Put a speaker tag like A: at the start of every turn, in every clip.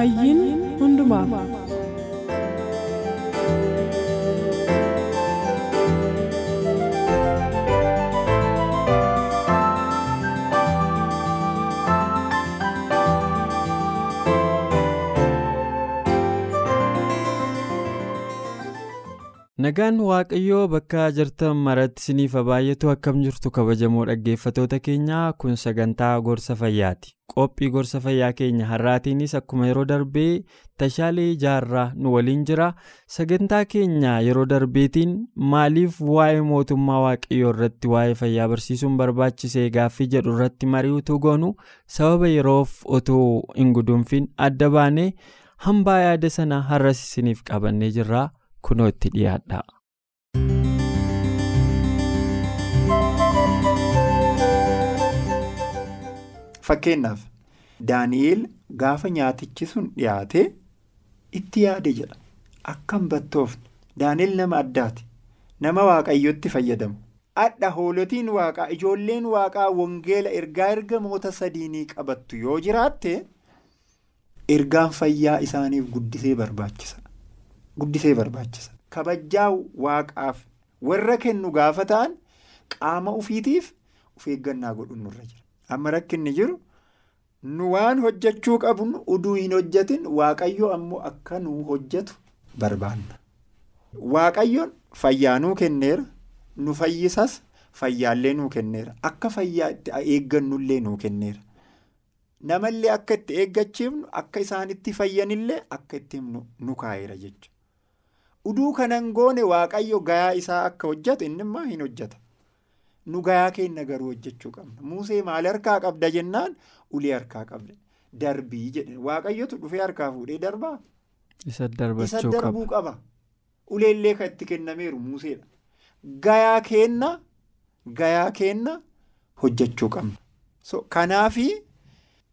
A: Fayyiin hundumaaf.
B: Nagaan Waaqayyoo bakka jirtan maratti isiniif baay'atu akkam jirtu kabajamoo dhaggeeffatoota keenyaa kun sagantaa gorsa fayyaati. Qophii gorsa fayyaa keenya har'aatiinis akkuma yeroo darbee tashaalee ijaarraa nu waliin jira. Sagantaa keenya yeroo darbeetiin maaliif waa'ee mootummaa Waaqayyoo irratti waa'ee fayyaa barsiisuun barbaachisee gaaffii jedhu irratti mari'utu goonu sababa yeroof otoo hin gudunfin adda baanee hambaa yaada sana har'as isiniif qabannee jirra. Kunoo itti dhiyaadha.
C: Fakkeenyaaf Daani'eel gaafa nyaatichi sun dhiyaate itti yaade jedha. Akkam battoofne Daani'eel nama addaati. Nama waaqayyotti fayyadamu. Adha hoolotiin waaqaa ijoolleen waaqaa wangeela ergaa ergamoota sadiinii qabattu yoo jiraatte ergaan fayyaa isaaniif guddisee barbaachisa. Guddisee barbaachisa. Kabajaa waaqaaf warra kennu gaafa ta'an qaama ufiitiif of eeggannaa godhuun nurra jira. Amma rakkinni jiru nu waan hojjechuu qabnu uduu hin hojjetin waaqayyo ammoo akka nu hojjetu barbaanna. Waaqayyoon fayyaa nuu kenneera. Nu fayyisas fayyaallee nuu kenneera. Akka fayyaa itti eeggannullee nuu kenneera. Namallee akka itti eeggachiifnu akka isaan itti fayyanillee akka itti nu kaa'eera jechuudha. Uduu kanan goone waaqayyo gayaa isaa akka hojjetu inni immoo hin hojjeta. Nu gayaa keenya garuu hojjechuu qabna. Musee maal harkaa qabda jennaan ulee harkaa qabda. Darbii jedhe waaqayyotu dhufee harkaa fuudhee darbaa.
B: Isa
C: darbuu qaba. Uleellee kan itti kennameeru Museedha. Gayaa keenna gayaa keenna hojjechuu qabna. Kanaafi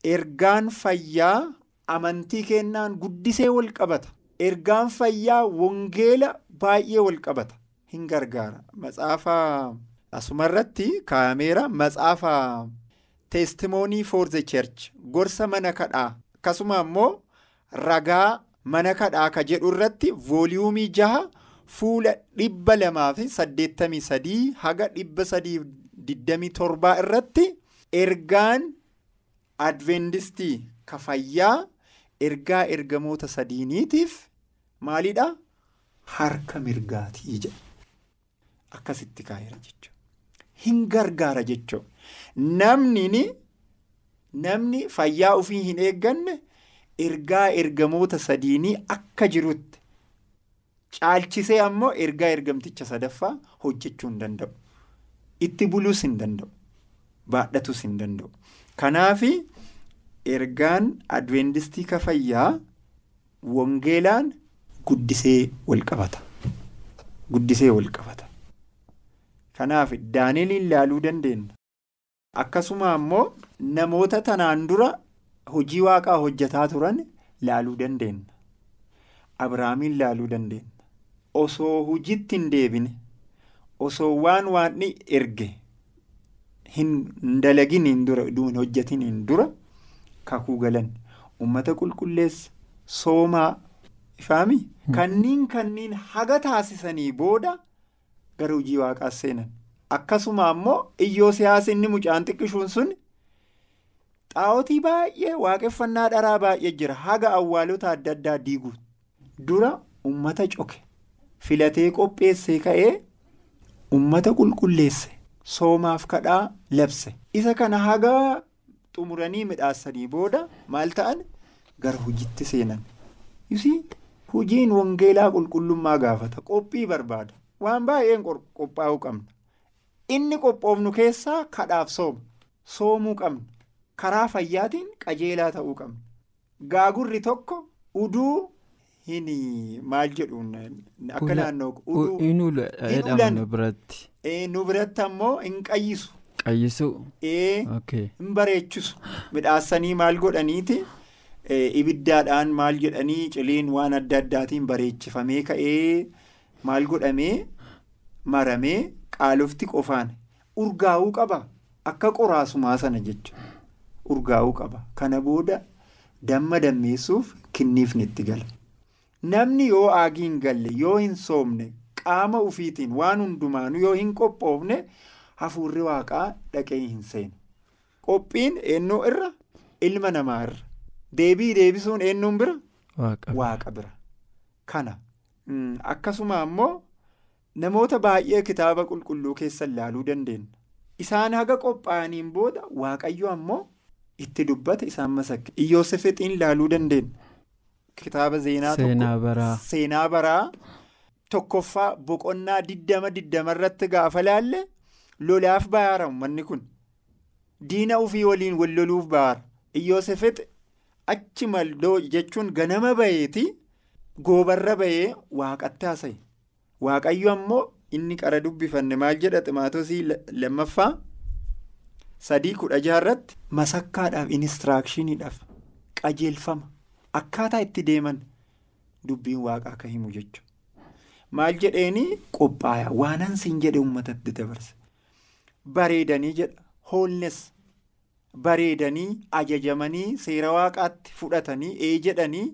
C: ergaan fayyaa amantii kennaan guddisee wal qabata. Ergaan fayyaa wangeela baay'ee wal qabata. Hin gargaara. Matsaafa asumarratti kaameera matsaafa teestimoonii for the church gorsa mana kadhaa akkasuma immoo ragaa mana kadhaa ka jedhu irratti vooliyuumii jaha fuula dhibba lamaa fi saddeettamii sadii haga dhibba sadii digdamii torbaa irratti ergaan adventistii ka fayyaa ergaa ergamoota sadiiniitiif maalidha harka mirgaatii jedha akkasitti kaa'eera jechuudha hin gargaara jechuudha namni namni fayyaa ofii hin eegganne ergaa ergamoota sadiinii akka jirutti caalchisee ammoo ergaa ergamticha sadaffaa hojjechuu hin danda'u itti buluus hin danda'u baadhatus hin danda'u kanaafi ergaan adventistii ka fayyaa wangeelaan guddisee wal qabata. Guddisee wal qabata. Kanaaf daani'eliin ilaaluu dandeenya akkasuma ammoo namoota tanaan dura hojii waaqaa hojjetaa turan laaluu dandeenya abrahaamiin laaluu dandeenya osoo hojiitti hin deebine. Osoo waan waanni erge hin dalaginiin dura hin hojjetiniin dura kakuu galan. Ummata qulqulleessa soomaa ifaami kanniin kanniin haga taasisanii booda gara hojii waaqaa seenan. Akkasuma ammoo iyyoo siyaasa inni mucaan xiqqishuun sun xaa'otii baay'ee waaqeffannaa dharaa baay'ee jira. Haga awwaalota adda addaa diiguu dura ummata coke. Filatee qopheessee ka'ee ummata qulqulleesse. Soomaaf kadhaa labse. Isa kana haga xumuranii midhaasanii booda maal ta'an? Gara hojiitti seenan. Hojiin wangeelaa qulqullummaa gaafata qophii barbaada waan baay'een qophaa'uu qabna. Inni qophoofnu keessaa kadhaaf sooma soomuu qabna karaa fayyaatiin qajeelaa ta'uu qabna. Gaagurri tokko uduu hin maal jedhuun akka naannoo uduu
B: hin ulan biratti.
C: nu biratti ammoo hin qayyisu.
B: Qayyisuu.
C: Ee hin bareechisu midhaasanii maal godhaniiti ibiddaadhaan maal jedhanii ciliin waan adda addaatiin bareechifamee ka'ee maal godhamee maramee qaalofti qofaan urgaa'uu qaba akka qoraasumaa sana jechuudha urgaa'uu qaba kana booda damma dammeessuuf kinniifni itti gala. Namni yoo aagii hin galle yoo hin soomne qaama ufiitiin waan hundumaanuu yoo hin qophoofne hafuurri waaqaa dhaqee hin seenu. Qophiin eenyuu irra ilma namaa irra. Deebii deebisuun eenyuun bira? Waaqa bira. Kana akkasuma ammoo namoota baay'ee kitaaba qulqulluu keessa ilaaluu dandeenya. Isaan haga qophaa'aniin booda waaqayyo ammoo itti dubbata isaan masakke. Iyyoosefexiin ilaaluu dandeenya. Kitaaba seenaa baraa tokkoffaa boqonnaa diddama diddama irratti gaafa laalle lolaaf bayaara manni kun diina ofii waliin wal loluuf bayaara iyyoosefex achi maldoo jechuun ganama baheeti goobarra bahee waaqatti haasa'e waaqayyo ammoo inni qara dubbifanne maal jedha ximaatosii lammaffaa sadii kudha jaarratti masakkaadhaaf inistiraakshiniidhaaf qajeelfama. Akkaataa itti deeman dubbiin waaqaa akka himu jechuudha. Maal jedheeni qophaa'aa waanan siin jedhe uummatatti dabarse. Bareedanii jedha hoolnes bareedanii ajajamanii seera waaqaatti fudhatanii ee jedhanii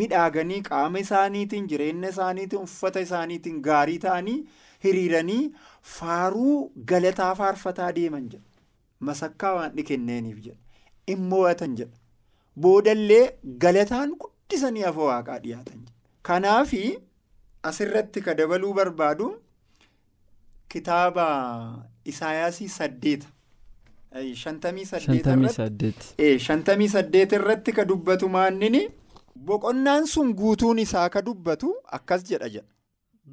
C: midhaaganii qaama isaaniitiin jireenya isaaniitiin uffata isaaniitiin gaarii ta'anii hiriiranii faaruu galataa faarfataa deeman jedha. Masakkaa waan dhikenneeniif jedha in mo'atan jedha. boodallee galataan guddisanii afoo waaqaa dhiyaatan kanaaf asirratti ka dabaluu barbaadu kitaaba isaayaasii saddeeta shantamii saddeet. Irratti ka dubbatu maannini? Boqonnaan sun guutuun isaa ka dubbatu akkas jedha jedha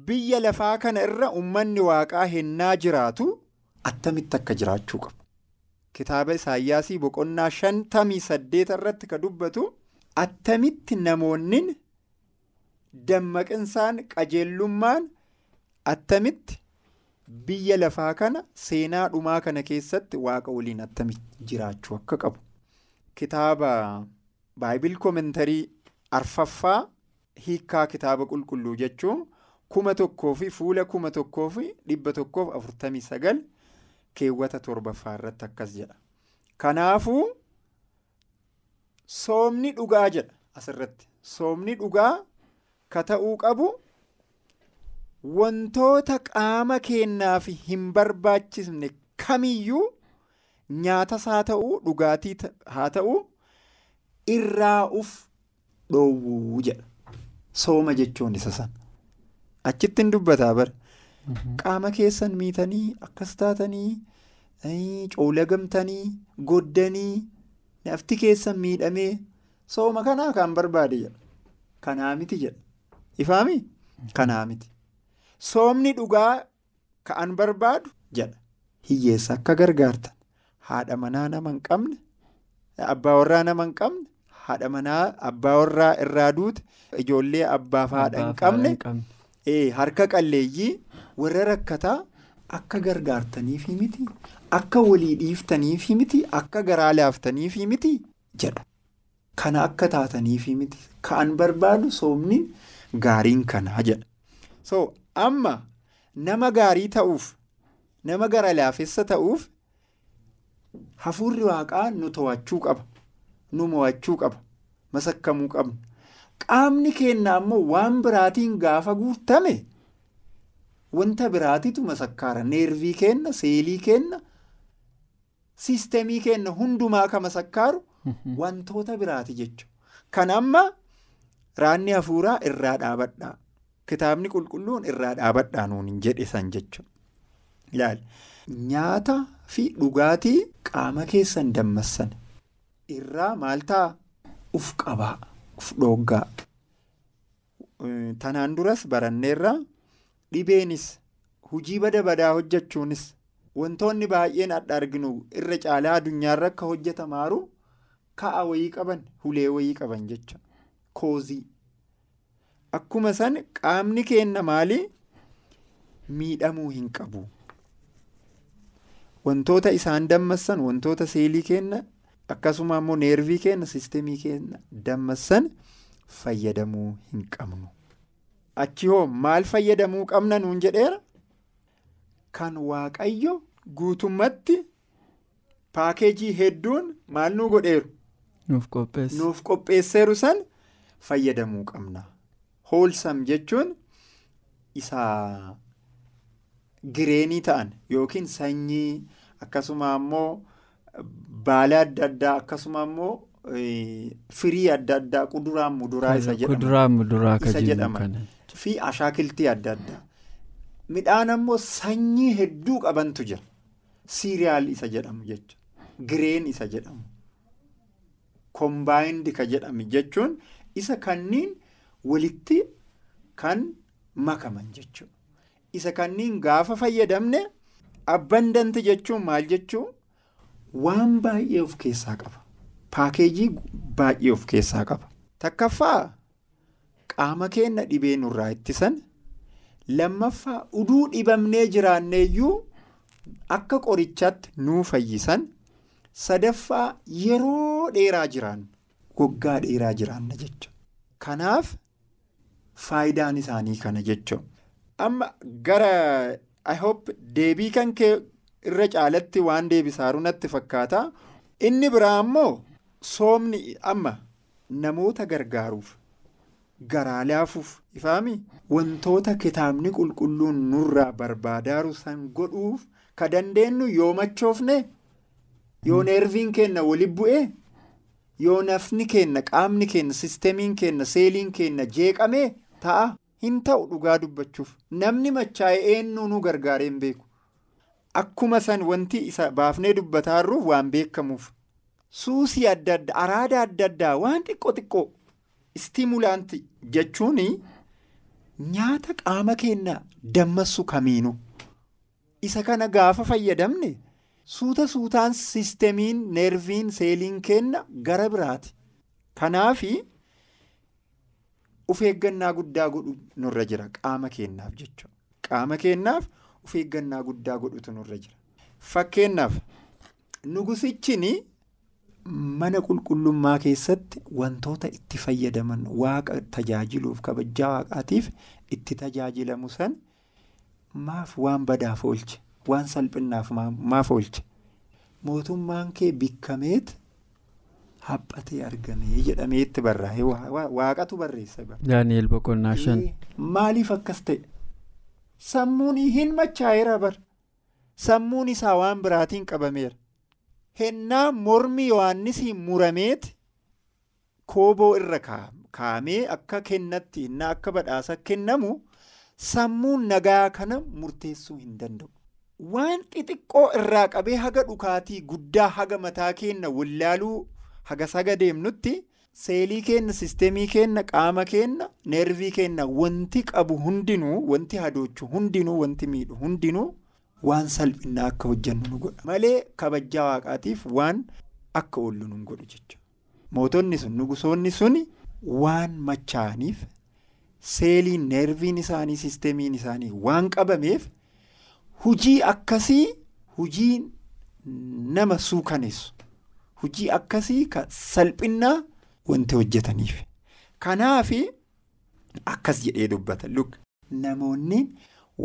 C: biyya lafaa kana irra ummanni waaqaa hennaa jiraatu attamitti akka jiraachuu qabu. Kitaaba Isaayyaasii boqonnaa shantamii saddeet irratti ka dubbatu attamitti namoonni dammaqinsaan qajeellummaan attamitti biyya lafaa kana seenaa dhumaa kana keessatti waaqa waliin attamitti jiraachuu akka qabu. Kitaaba baayibil komentarii arfaffaa hiikkaa kitaaba qulqulluu jechuun kuma tokkoo fi fuula kuma tokkoo fi dhibba tokkoof afurtamii sagal. keewwata torbaffaa irratti akkas jedha kanaafuu soomni dhugaa jedha asirratti soomni dhugaa ka ta'uu qabu wantoota qaama keenyaaf hin barbaachisne kamiyyuu nyaatas haa ta'uu dhugaatii haa ta'uu irraa uf dhoowwuu jedha sooma jechuun isa san achitti hin dubbataa bara. Qaama keessan miitanii akkas taatanii coolagamtanii goddanii nafti keessan miidhamee sooma kanaa kan barbaade jedha. Kanaa miti jedha. Ifaami? Kanaa miti. Soomni dhugaa ka'an barbaadu jedha. Hiyyeessa akka gargaartan. Haadha manaa nama hin qabne abbaa warraa nama hin qabne haadha manaa abbaa warraa irraa duute ijoollee abbaaf haadha hin qabne. harka qalleeyyii. warra rakkataa akka gargaartaniifi miti akka walii dhiiftaniifi miti akka garaa laaftaniifi miti jedha. Kana akka taataniifi miti. Ka'an barbaadu soomni gaariin kanaa jedha. So amma nama gaarii ta'uuf nama gara laafessa ta'uuf hafuurri waaqaa nu to'achuu qaba nu mo'achuu qaba masakkamuu qabna qaamni keenya ammoo waan biraatiin gaafa guutame. Wanta biraatitu masakkaara neervii kenna seelii kenna siistemii kenna hundumaa ka masakkaaru wantoota biraati jechuudha. Kan amma raanni hafuuraa irraa dhaabadhaa kitaabni qulqulluun irraa dhaabadhaa nuun jedhe san jechuudha. Nyaata fi dhugaatii qaama keessan dammassan. Irraa maal ta'a? Uf qabaa. Uf dhooggaa. Tanaan duras baranneerra dhibeenis hujii bada badaa hojjechuunis wantoonni baay'een adda arginu irra caalaa addunyaarra akka hojjetamaaru ka'a wayii qaban hulee wayii qaban jecha. Koozii akkuma san qaamni keenna maalii miidhamuu hin qabu. Wantoota isaan dammassan wantoota seelii keenna akkasuma immoo neervii keenna siistemii keenna dammassan fayyadamuu hin qabnu. Achi hoo maal fayyadamuu qabna nuun jedheera? Kan waaqayyo guutummatti paakeejii hedduun maal nuu godheeru?
B: Nuuf
C: qopheesseeru san fayyadamuu qabna hoolsam jechuun isa gireenii ta'an yookiin sanyii akkasuma ammoo baala adda addaa akkasuma ammoo firii adda addaa kuduraa muduraa isa jedhama. fi ashaakiltii adda addaa. Midhaan ammoo sanyii hedduu qabantu jira. Siiriyaal isa jedhamu jecha gireen isa jedhamu kombaayindi ka jedhame jechuun isa kanniin walitti kan makaman jechuudha isa kanniin gaafa fayyadamne abbandanti jechuun maal jechuun? Waan baay'ee of keessaa qaba. Paakeejii baay'ee of keessaa qaba. Takkaffaa? Qaama keenya dhibee nurraa ittisan lammaffaa uduu dhibamnee jiraanneeyyuu akka qorichaatti nuu fayyisan sadaffaa yeroo dheeraa jiraannu waggaa dheeraa jiraanna jecha. Kanaaf faayidaan isaanii kana jechuun. Amma gara i hope deebii kan kee irra caalatti waan deebisaaru natti fakkaata. Inni biraa ammoo soomni amma namoota gargaaruuf garaa laafuuf ifaami? Wantoota kitaabni qulqulluun nurraa barbaadaaru san godhuuf ka dandeenyu yoo machoofne yoo neerviin keenna waliin bu'ee yoo nafni keenna qaamni keenna sistemiin keenna seeliin keenna jeeqamee ta'a hin ta'u dhugaa dubbachuuf. Namni machaa'e eenyu nu hin beeku? Akkuma san wanti isa baafnee dubbataarruuf waan beekamuuf. Suusii adda addaa araada adda addaa waan xiqqoo xiqqoo. Istiimulaanti jechuun nyaata qaama keenya dammassu kamiinu? Isa kana gaafa fayyadamne suuta suutaan sistemiin neerviin seeliin keenna gara biraati. Kanaafi uf eeggannaa guddaa godhu nurra jira. Qaama keennaaf jechuudha. Qaama keennaaf uf eeggannaa guddaa godhutu nurra jira. Fakkeenyaaf nugusichin mana qulqullummaa keessatti wantoota itti fayyadaman waaqa tajaajiluuf kabajaa waaqaatiif itti tajaajilamu san maaf waan badaaf oolche waan salphinnaaf maaf oolche. Mootummaan kee bikkameet haphatee argamee jedhamee itti barraa'e waaqatu barreessa.
B: Daani'eel Boqonnaa shan.
C: Maaliif akkas ta'e? Sammuun hin machaa'eera bar. Sammuun isaa waan biraatiin qabameera. Hennaa mormi Yohaannisiin murameeti kooboo irra kaa'amee akka kennatti hennaa akka badhaasa kennamu sammuun nagaa kana murteessuu hin danda'u. Waan xixiqqoo irraa qabee haga dhukaatii guddaa haga mataa keenna wallaaluu haga saga deemnutti seelii keenna sistemii keenna qaama keenna neervii keenna wanti qabu hundinuu wanti hadoochu hundinuu wanti miidhu hundinuu waan salphinaa akka hojjennu nu godha malee kabajaa waaqaatiif waan akka oollu nu godhu jechuudha. Mootonni sun nugusoonni suni waan machaa'aniif seeliin neerviin isaanii sistemiin isaanii waan qabameef hujii akkasii hujii nama suukaneessu. Hujii akkasii ka salphinnaa wanti hojjetaniif kanaaf akkas jedhee dubbata namoonni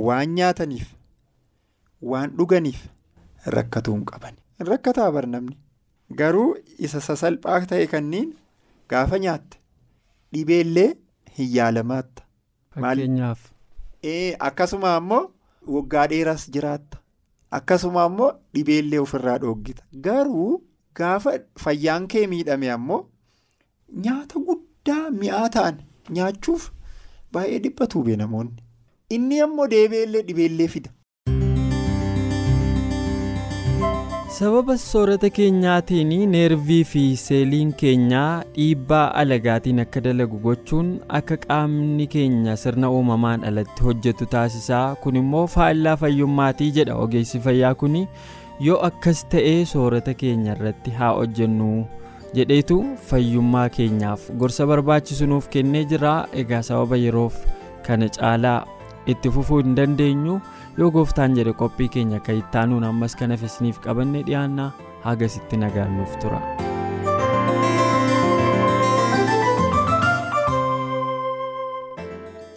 C: waan nyaataniif waan dhuganiif rakkatuu hin qaban rakkataa bar namni garuu isa sasalphaa ta'e kanniin gaafa nyaatte dhibeellee hin yaalamatta.
B: Fakkeenyaaf.
C: akkasuma ammoo waggaa dheeraas jiraatta akkasuma ammoo dhibeellee ofirraa dhooggita garuu. Gaafa fayyaan kee miidhame ammoo nyaata guddaa mi'aa ta'an nyaachuuf baay'ee dhiphatuu bee namoonni. Inni ammoo deebi'ellee dhibeellee fida.
B: sababa soorata keenyaatiin neervii fi seeliin keenyaa dhiibbaa alagaatiin akka dalagu gochuun akka qaamni keenya sirna uumamaan alatti hojjetu taasisaa kun immoo faallaa fayyummaatii jedha ogeessi fayyaa kun yoo akkas ta'ee soorata keenya irratti haa hojjennu jedheetu fayyummaa keenyaaf gorsa barbaachisu nuuf kennee jira. Egaa sababa yeroof kana caalaa itti fufuu hin dandeenyu. Yoo gooftaan jedhe qophii keenya kan ittaanuun ammas kana isiniif qabanne dhiyaannaa hagasitti nagaan nuuf tura.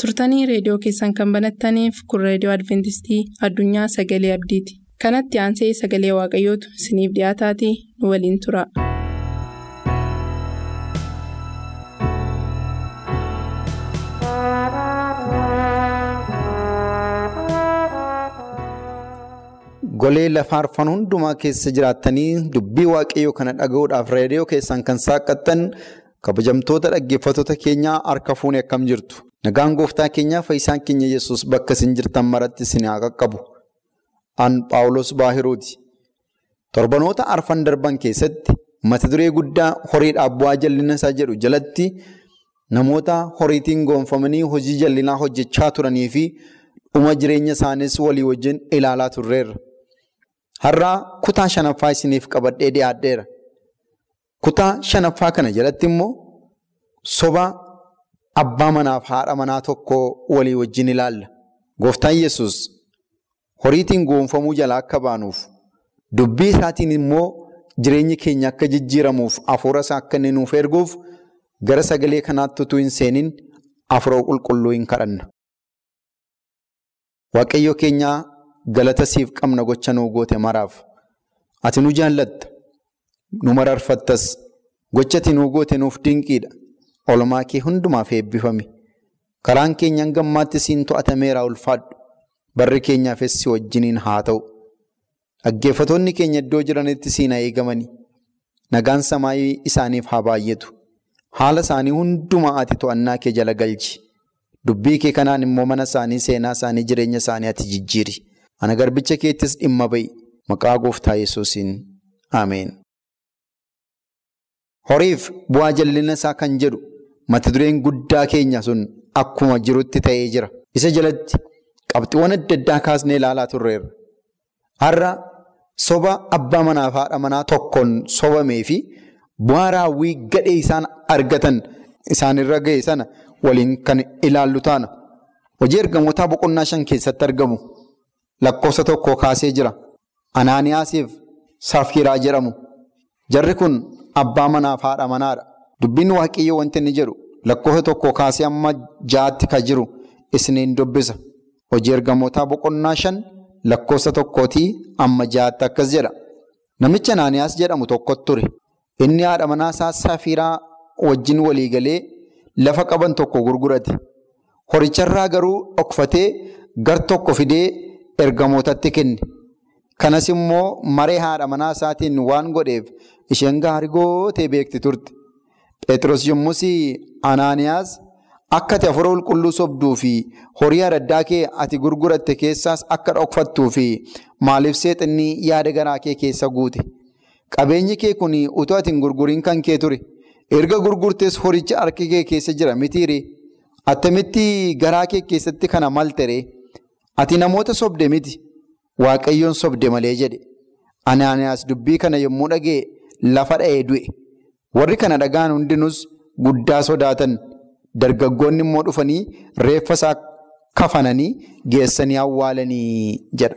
D: turtanii reediyoo keessan kan banattaniif kun reediyoo adventistii addunyaa sagalee abdiiti kanatti aansee sagalee waaqayyootu isiniif dhiyaataatii nu waliin tura.
E: golee lafaa arfan hundumaa keessa jiraattanii dubbii waaqayyoo kana dhaga'uudhaaf reediyoo keessan kan saaqqattan kabajamtoota dhaggeeffattoota keenyaa harka fuunee akkam jirtu nagaan gooftaa keenyaa fayyisaan keenya yesus bakka isin jirtan maratti isin haa qaqqabu an paawulos baahiruuti torbanoota arfan darban keessatti mata duree guddaa horiidhaaf bu'aa jal'ina isaa jedhu jalatti namoota horiitiin goonfamanii hojii jal'inaa hojjechaa turanii fi dhuma jireenya isaaniis walii wajjin ilaalaa turreerra. Har'aa kutaa shanaffaa isiniif qabadhee dhiyaadheera. Kutaa shanaffaa kana jalatti immoo soba abbaa manaaf haadha manaa tokko walii wajjin ilaalla. Gooftaan Yesus horiitiin goonfamuu jalaa akka baanuuf dubbii isaatiin immoo jireenyi keenya akka jijjiiramuuf hafuura isaa akka inni nuuf erguuf gara sagalee kanaatti utuu hin seenin hafuura qulqulluu hin kadhanna. Waaqayyo keenyaa galata siif qabna gocha nuu goote maraaf. Ati nu jaallatta. Nu mararfattas. Gocha ati nuu goote nuuf dinqiidha. Oolmaa kee hundumaaf eebbifame. Karaan keenya hanga ammaatti siin to'atameera ulfaadhu. Barri keenyaafis si wajjiniin haa ta'u. Dhaggeeffattoonni keenya iddoo jiranitti siin haa eegamani. Nagaan samaayii isaaniif haa baay'atu. Haala isaanii hundumaa ati to'annaa kee jala galchi. Dubbii kee kanaan immoo mana isaanii, seenaa isaanii, jireenya isaanii ati jijjiiri. Ana garbicha keettis dhimma ba'i. Maqaa gooftaa Yesuusiin. Ameen. Horiif bu'aa jal'ina isaa kan jedhu mata dureen guddaa keenya sun akkuma jirutti ta'ee jira. Isa jalatti qabxiiwwan adda addaa kaasnee ilaalaa turreerra. Har'a soba abbaa manaa fi haadha manaa tokkoon sobamee fi bu'aa raawwii gadhee isaan argatan isaanirra ga'e sana waliin kan ilaallu taana. Hojii ergamootaa boqonnaa shan keessatti argamu lakkoofsa tokko kaasee jira. Anaaniyaasiif Safiiraa jedhamu. Jarri kun abbaa manaaf haadha manaadha. Dubbiin waaqayyoo wanti inni jedhu lakkoofsa tokko kaasee amma jaatti kan jiru isiniin dubbisa. Hojii ergamootaa boqonnaa shan lakkoofsa tokkootii amma jaatti akkas jedha. Namicha Anaaniyaas jedhamu tokkotu ture. Inni haadha manaa isaa Safiiraa wajjin walii galee lafa qaban tokko gurgurate. Horicharraa garuu dhokfatee gar tokko fidee ergamootatti kenne. Kanas immoo maree haadha manaa isaatiin waan godheef isheen gaarii gootee beekti turte. Phexros yommus Anaaniyaas akka ati hafuura qulqulluu sobduu fi horii araddaa kee ati gurguratte keessaas akka dhokfattuu fi maaliif seexannii yaada garaa kee keessa guute. Qabeenyi kee kun utuu ati gurguriin kan kee ture. Erga gurgurtees horicha harka kee keessa jira mitiiree. Attamitti garaa kee keessatti kana malteree? Ati namoota sobde miti. Waaqayyoon sobde malee jedhe. Anaaniyaas dubbii kana yommuu dhagee lafa dha'ee du'e. Warri kana dhagaan hundinus guddaa sodaatan. Dargaggoonni immoo dhufanii reeffa isaa kafananii geessanii awwaalanii jedha.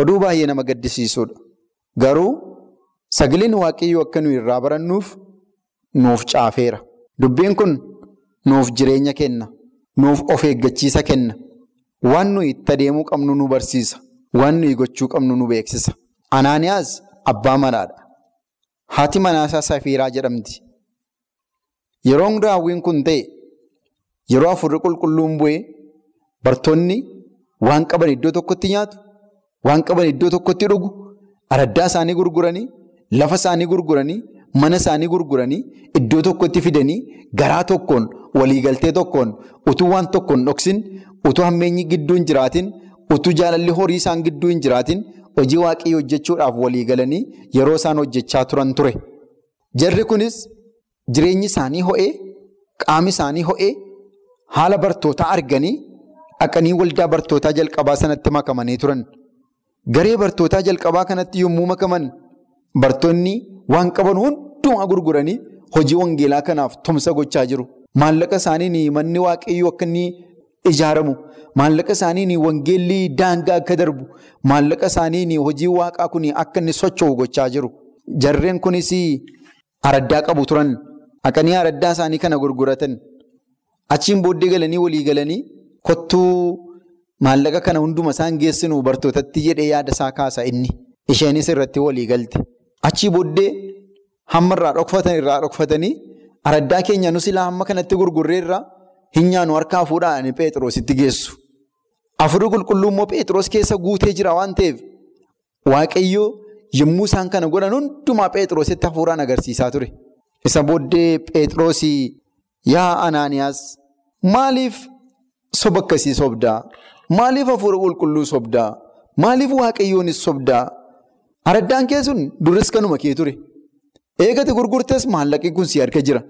E: Oduu baay'ee nama gaddisiisudha. Garuu sagaleen waaqayyoo akka nuyi irraa barannuuf nuuf caafeera. Dubbiin kun nuuf jireenya kenna. Nuuf of eeggachiisa kenna. Waan nuyi itti adeemuu qabnu nu barsiisa. Waan nuyi gochuu qabnu nu beeksisa. Anaaniyaas abbaa manaadha. Haati manaasaa Safiiraa jedhamti. Yeroo raawwiin kun ta'e yeroo afurri qulqulluun bu'ee bartoonni waan qaban iddoo tokkotti nyaatu, waan qaban iddoo tokkotti dhugu, araddaa isaanii gurguranii, lafa isaanii gurguranii, mana isaanii gurguranii, iddoo tokkotti fidanii garaa tokkoon waliigaltee tokkoon utuu waan tokkoon dhoksin, utuu hammeenyi gidduu hin jiraatin, utuu jaalalli horii isaan gidduu hin jiraatin, hojii waaqayyoo hojjechuudhaaf walii galanii yeroo isaan hojjechaa turan ture. Jarri kunis jireenyi isaanii ho'ee, qaami isaanii ho'ee, haala bartootaa arganii dhaqanii waldaa bartootaa jalqabaa sanatti makamanii turan. Garee bartootaa jalqabaa kanatti yommuu makaman bartoonni waan qaban hundumaa gurguranii hojii wangeelaa kanaaf tumsa gochaa jiru. Maallaqa isaaniin manni waaqayyoo akka inni ijaaramu, maallaqa isaaniin wangeelli daangaa akka darbu, maallaqa isaaniin hojii waaqaa kun akka inni socho'u gochaa jiru. Jarreen kunis araddaa qabu turan. Dhaqanii araddaa isaanii kana gurguratan. Achiin booddee galanii walii galanii kottuu maallaqa kana hunduma isaan geessinu bartootatti jedhee yaada isaa kaasa inni. Isheenis irratti walii galte. Achii booddee hamma irraa dhokfatan irraa dhokfatanii araddaa keenya nus ilaa hamma kanatti gurgurreerra hin nyaannu harkaa fuudhaan Pheexroositti geessu. Afurii qulqulluu immoo Pheexroos keessa guutee jira waan ta'eef Waaqayyoo yommuu isaan kana godhan hundumaa Pheexroositti hafuuraan agarsiisaa ture. Isa booddee Pheexroosii yaa Anaaniyaas maaliif soba akkasii sobdaa? Maaliif hafuura qulqulluu sobdaa? Maaliif waaqayyoonis sobdaa? Araddaan kee sun duris kanuma kee ture. Eegate gurgurtees maallaqi kun si harka jira.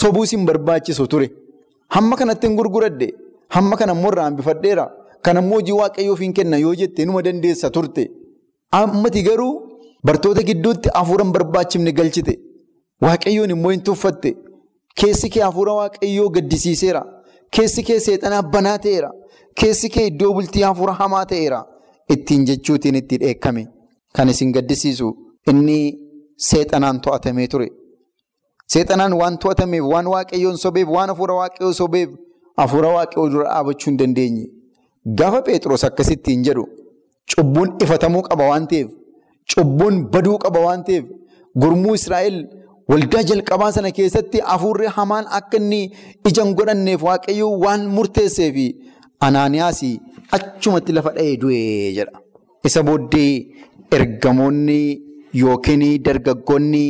E: Sobuus hin barbaachisu ture. Hamma kanatti hin gurguradde. Hamma kana immoo irraa hambifadheera. Kana immoo hojii waaqayyoof hin kenna yoo jette numa dandeessa turte. Ammati garuu bartoota gidduutti hafuura hin barbaachifne galchite. Waaqayyoon immoo hin tuffatte. Keessi kee hafuura waaqayyoo gaddisiiseera. Keessi kee seexanaa banaa ta'eera. Keessi kee iddoo bultii hafuura hamaa ta'eera. Ittiin jechuutiin itti dheekkame. Kan isin gaddisiisu inni seexanaan to'atamee ture. Seexanaan waan to'atameef, waan waaqayyoon sobeef, waan hafuura waaqayyoo sobeef hafuura waaqayyoo dura dhaabachuu hin dandeenye. Gaafa Pheexroos akkasittiin jedhu cubbuun ifatamuu qaba waan ta'eef, cubbuun baduu qaba waan ta'eef, gurmuu Israa'el waldaa jalqabaa sana keessatti hafuurri hamaan akka inni ija hin godhanneef waaqayyoo waan murteesseef Anaaniyaas achumatti lafa dha'ee du'ee jedha. Isa booddee ergamoonni yookiin dargaggoonni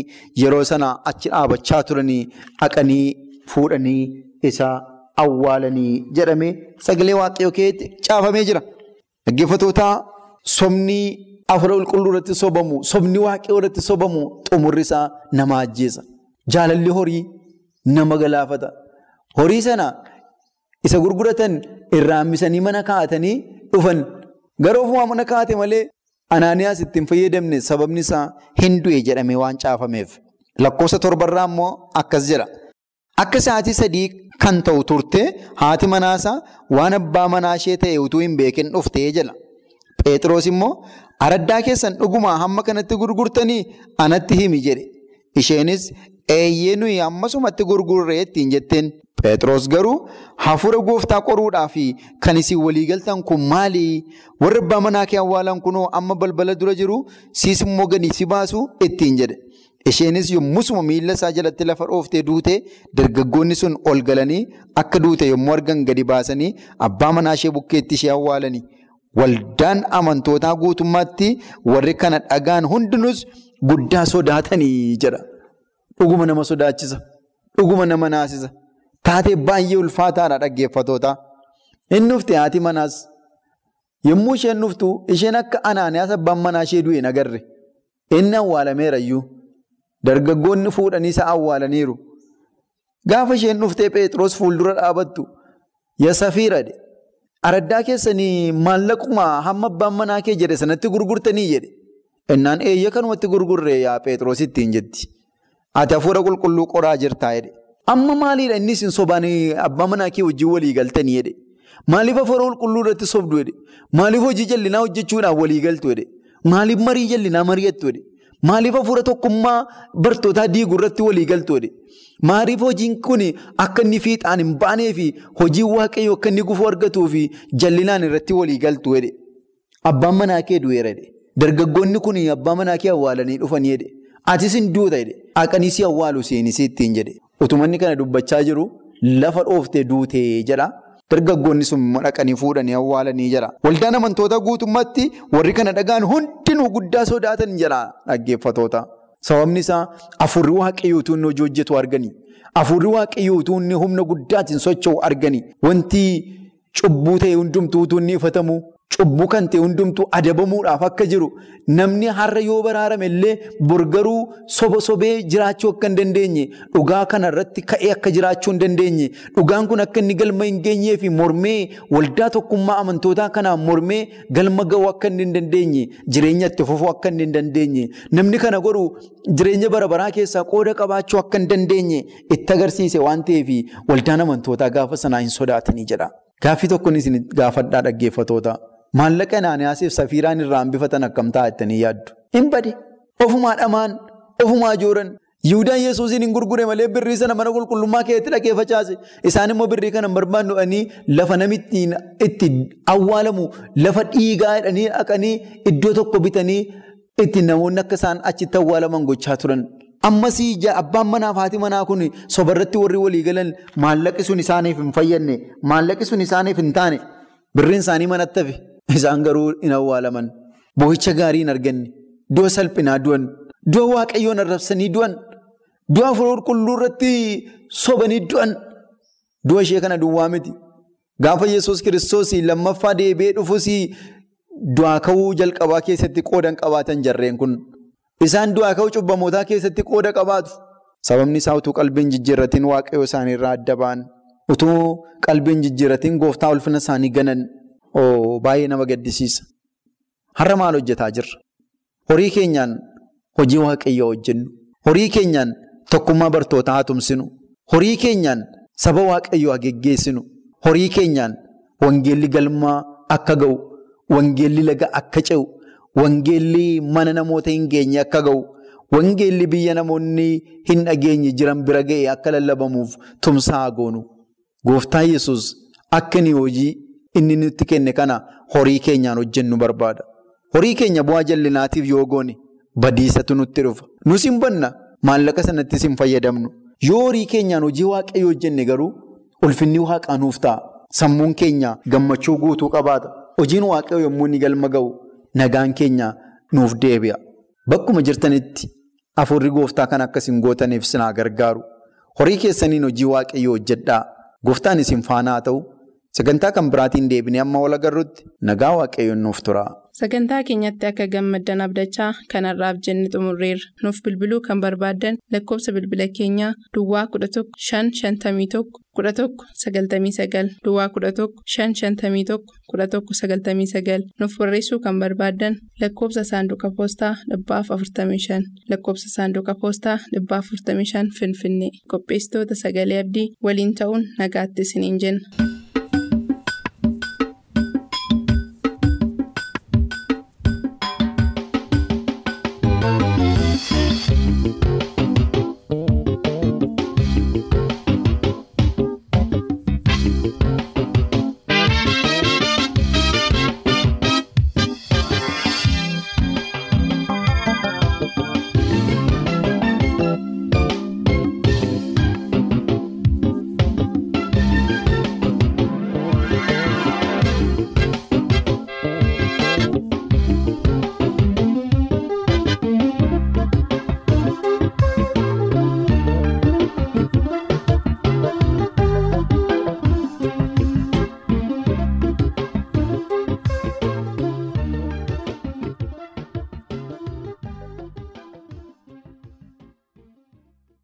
E: yeroo sana achi dhaabachaa turanii dhaqanii fuudhanii isa awwaalanii jedhame sagalee waaqayyoo keessatti caafamee jira. Dhaggeeffattoota sobni hafuura qulqulluu irratti sobamu, sobni waaqayyoo irratti sobamu xumurri isaa nama ajjeesa. Jaalalli horii nama galaafata. Horii sana isa gurguratan irraa hambisanii mana kaa'atanii dhufan. Garuu ofuma mana kaa'ate malee Anaaniyaas ittiin fayyadamne sababni isaa hin du'e jedhamee waan caafameef. Lakkoofsa torbarraa immoo akkas jedha. Akka sa'aatii sadii kan ta'u turte haati manaasaa waan abbaa manaa ishee ta'e utuu hin beekin dhuftee jedha. Pheexroos immoo araddaa keessan dhugumaa hamma kanatti gurgurtanii anatti himi jedhe. Isheenis eeyyee nuyi ammasumatti gurgurree ittiin jetteen. Pheexroos garuu hafuura gooftaa qoruudhaaf kan isin waliigaltan kun maali? Warri abbaa manaa kee awwaalan kunoo amma balbala dura jiru siis immoo gadi si baasu ittiin jedhe. Isheenis yommusuma miila isaa jalatti lafa dhooftee duute dargaggoonni sun ol galanii akka duute yommuu argan gadi baasanii abbaa manaa ishee bukkeetti ishee awwaalanii. Waldaan amantootaa guutummaatti warri kana dhagaan hundinuus guddaa sodaatanii jedha. Dhuguma nama sodaachisa. Dhuguma nama naasisa. Taatee baay'ee ulfaataadha dhaggeeffatoota. Inni dhufte haati manaas yommuu isheen dhuftu isheen akka anaaniyaas abbaan manaa ishee du'e nagarre. Inni awwaalameerayyuu. Dargaggoonni fuudhanii isa awwaalaniiru. Gaafa isheen dhuftee Pheexroos fuuldura dhaabattu yasafiiradhe. Araddaa keessanii maallaquma hamma abbaan manaa kee jedhe sanatti gurgurtanii jedhe. Innaan eeyya kanumatti gurgurree yaa Pheexroos ittiin jetti. Ati hafuura qulqulluu qoraa jirtaa jedhe. Amma maaliidha inni isin sobaan abbaa manaa kee wajjin walii galtanii jedhe. Maaliif hafuura qulqulluu irratti sobdu jedhe. Maaliif hojii jallinaa hojjechuudhaan walii galtu jedhe. Maaliif marii jallinaa mari'attu jedhe. Maaliif hafuura tokkummaa bartootaa diiguu irratti walii galtu jedhe. Maaliif hojiin kun akka inni fiixaan hin baanee fi hojii waaqayyoo akka inni gufuu argatuu fi jallinaan irratti walii galtu jedhe. Abbaan manaa kee du'eera. Dargaggoonni kun abbaa manaa kee awwaalanii dhufanii jedhe. Atis hin duuta. Haqanii si awwaalu seenisii ittiin jedhe. Utumanni kana dubbachaa jiru lafa dhooftee duutee jedha. Dargaggoonni sun dhaqanii fuudhanii awwaalanii jira. Waldaan amantoota guutummaatti warri kana dhagaan hundinuu guddaa sodaatan jira dhaggeeffatoota. Sababni isaa afurri waaqayyootuu inni hojii hojjetu arganii. Afurri waaqayyootuu inni humna guddaatiin socho'u arganii. Wanti cubbuu ta'e hundumtuu inni ifatamu. Cubbuu kan ta'e hundumtuu adabamuudhaaf akka jiru namni har'a yoo baraarame illee borgaruu soba sobee jiraachuu akka hin dandeenye dhugaa kana irratti ka'ee akka jiraachuu hin dandeenye dhugaan kun akka inni galma hin geenyee fi mormee waldaa tokkummaa amantootaa kanaan mormee galma ga'uu akka inni hin dandeenye jireenya itti fufuu akka inni hin dandeenye namni kana godhu jireenya bara baraa keessaa qooda qabaachuu akka hin dandeenye itti agarsiise waan ta'eef waldaan amantootaa gaafa sanaa hin sodaatanii jedha. Gaaffii tokkoon isin gaafadhaa dhaggeeffatoota. Maallaqa naannaasiif safiiraan irraa hambifatan akkam ta'a jettanii yaaddu. Hin bade. Ofumaa dhamaan, ofumaa jooran. Yihuudaan Yesuusiin hin gurgure malee birrii sana mana qulqullummaa keessatti dhaqee facaase. Isaan immoo birrii kana barbaannu lafa namitti itti awwaalamu, lafa dhiigaa jedhanii dhaqanii iddoo tokko bitanii itti namoonni akka isaan achitti awwaalaman gochaa turan. Ammas abbaan manaa fi haati manaa kun sobarratti warri walii galan maallaqi sun isaaniif hin fayyadne, maallaqi sun isaaniif hin taane, birriin isaanii manatti hafe. Isaan garuu hin awwaalaman. Boo'icha gaarii hin arganne. Du'a salphinaa du'an. Du'a waaqayyoon arrabsanii du'an. Du'a fuula qulqulluu irratti sobanii du'an. Du'a ishee kana duwwaa miti. Gaafa Yesuus kiristoos lammaffaa deebi'ee dhufus du'aa ka'uu jalqabaa keessatti qoodan qabaatan jarreen kun. Isaan du'aa ka'uu cubbamootaa keessatti qooda qabaatu. Sababni isaa utuu qalbiin jijjiirratiin waaqayyoo isaanii irraa adda ba'an. Utuu qalbiin jijjiirratiin gooftaa ulfina isaanii ganan. Baay'ee nama gaddisiisa. Har'a maal hojjetaa jirra? Horii keenyaan hojii waaqayyoo hojjennu. Horii keenyaan tokkummaa bartootaa haa tumsinu. Horii keenyaan saba waaqayyoo geggeessinu. Horii keenyaan wangeelli galmaa akka ga'u, wangeelli laga akka ce'u, wangeelli mana namoota hin geenye akka ga'u, wangeelli biyya namoonni hin dhageenye jiran bira ga'e akka lallabamuuf tumsaa goonu. Gooftaan Yesuus akka hojii inni nutti kenne kana horii keenyaan hojjennu barbaada. Horii keenya bu'aa jallinaatiif yoo goone badiisatu nutti dhufa. Nus hin banna maallaqa sanattis hin fayyadamnu. Yoo horii keenyaan hojii waaqayyoo hojjenne garuu ulfinni waaqaa nuuf ta'a. Sammuun keenya gammachuu guutuu qabaata. Hojiin waaqayyoo yommuu inni galma ga'u nagaan keenya nuuf deebi'a. Bakkuma jirtanitti afurri gooftaa kan akkasiin gootaniif sinaa gargaaru. Horii keessaniin hojii waaqayyoo hojjedhaa. Gooftaan isin faana haa ta'u. Sagantaa kan biraatiin deebinee amma wal agarrutti nagaa waaqayyoon nuuf tura.
D: Sagantaa keenyatti akka gammaddan abdachaa kanarraaf jenne xumurreerra. Nuuf bilbiluu kan barbaaddan lakkoofsa bilbila keenyaa Duwwaa 11 551 11 99 Duwwaa 11 551 11 99 nuuf barreessuu kan barbaaddan lakkoofsa saanduqa poostaa 45 lakkoofsa saanduqa poostaa 45 Finfinnee qopheessitoota sagalee abdii waliin ta'uun nagaatti isiniin jenna.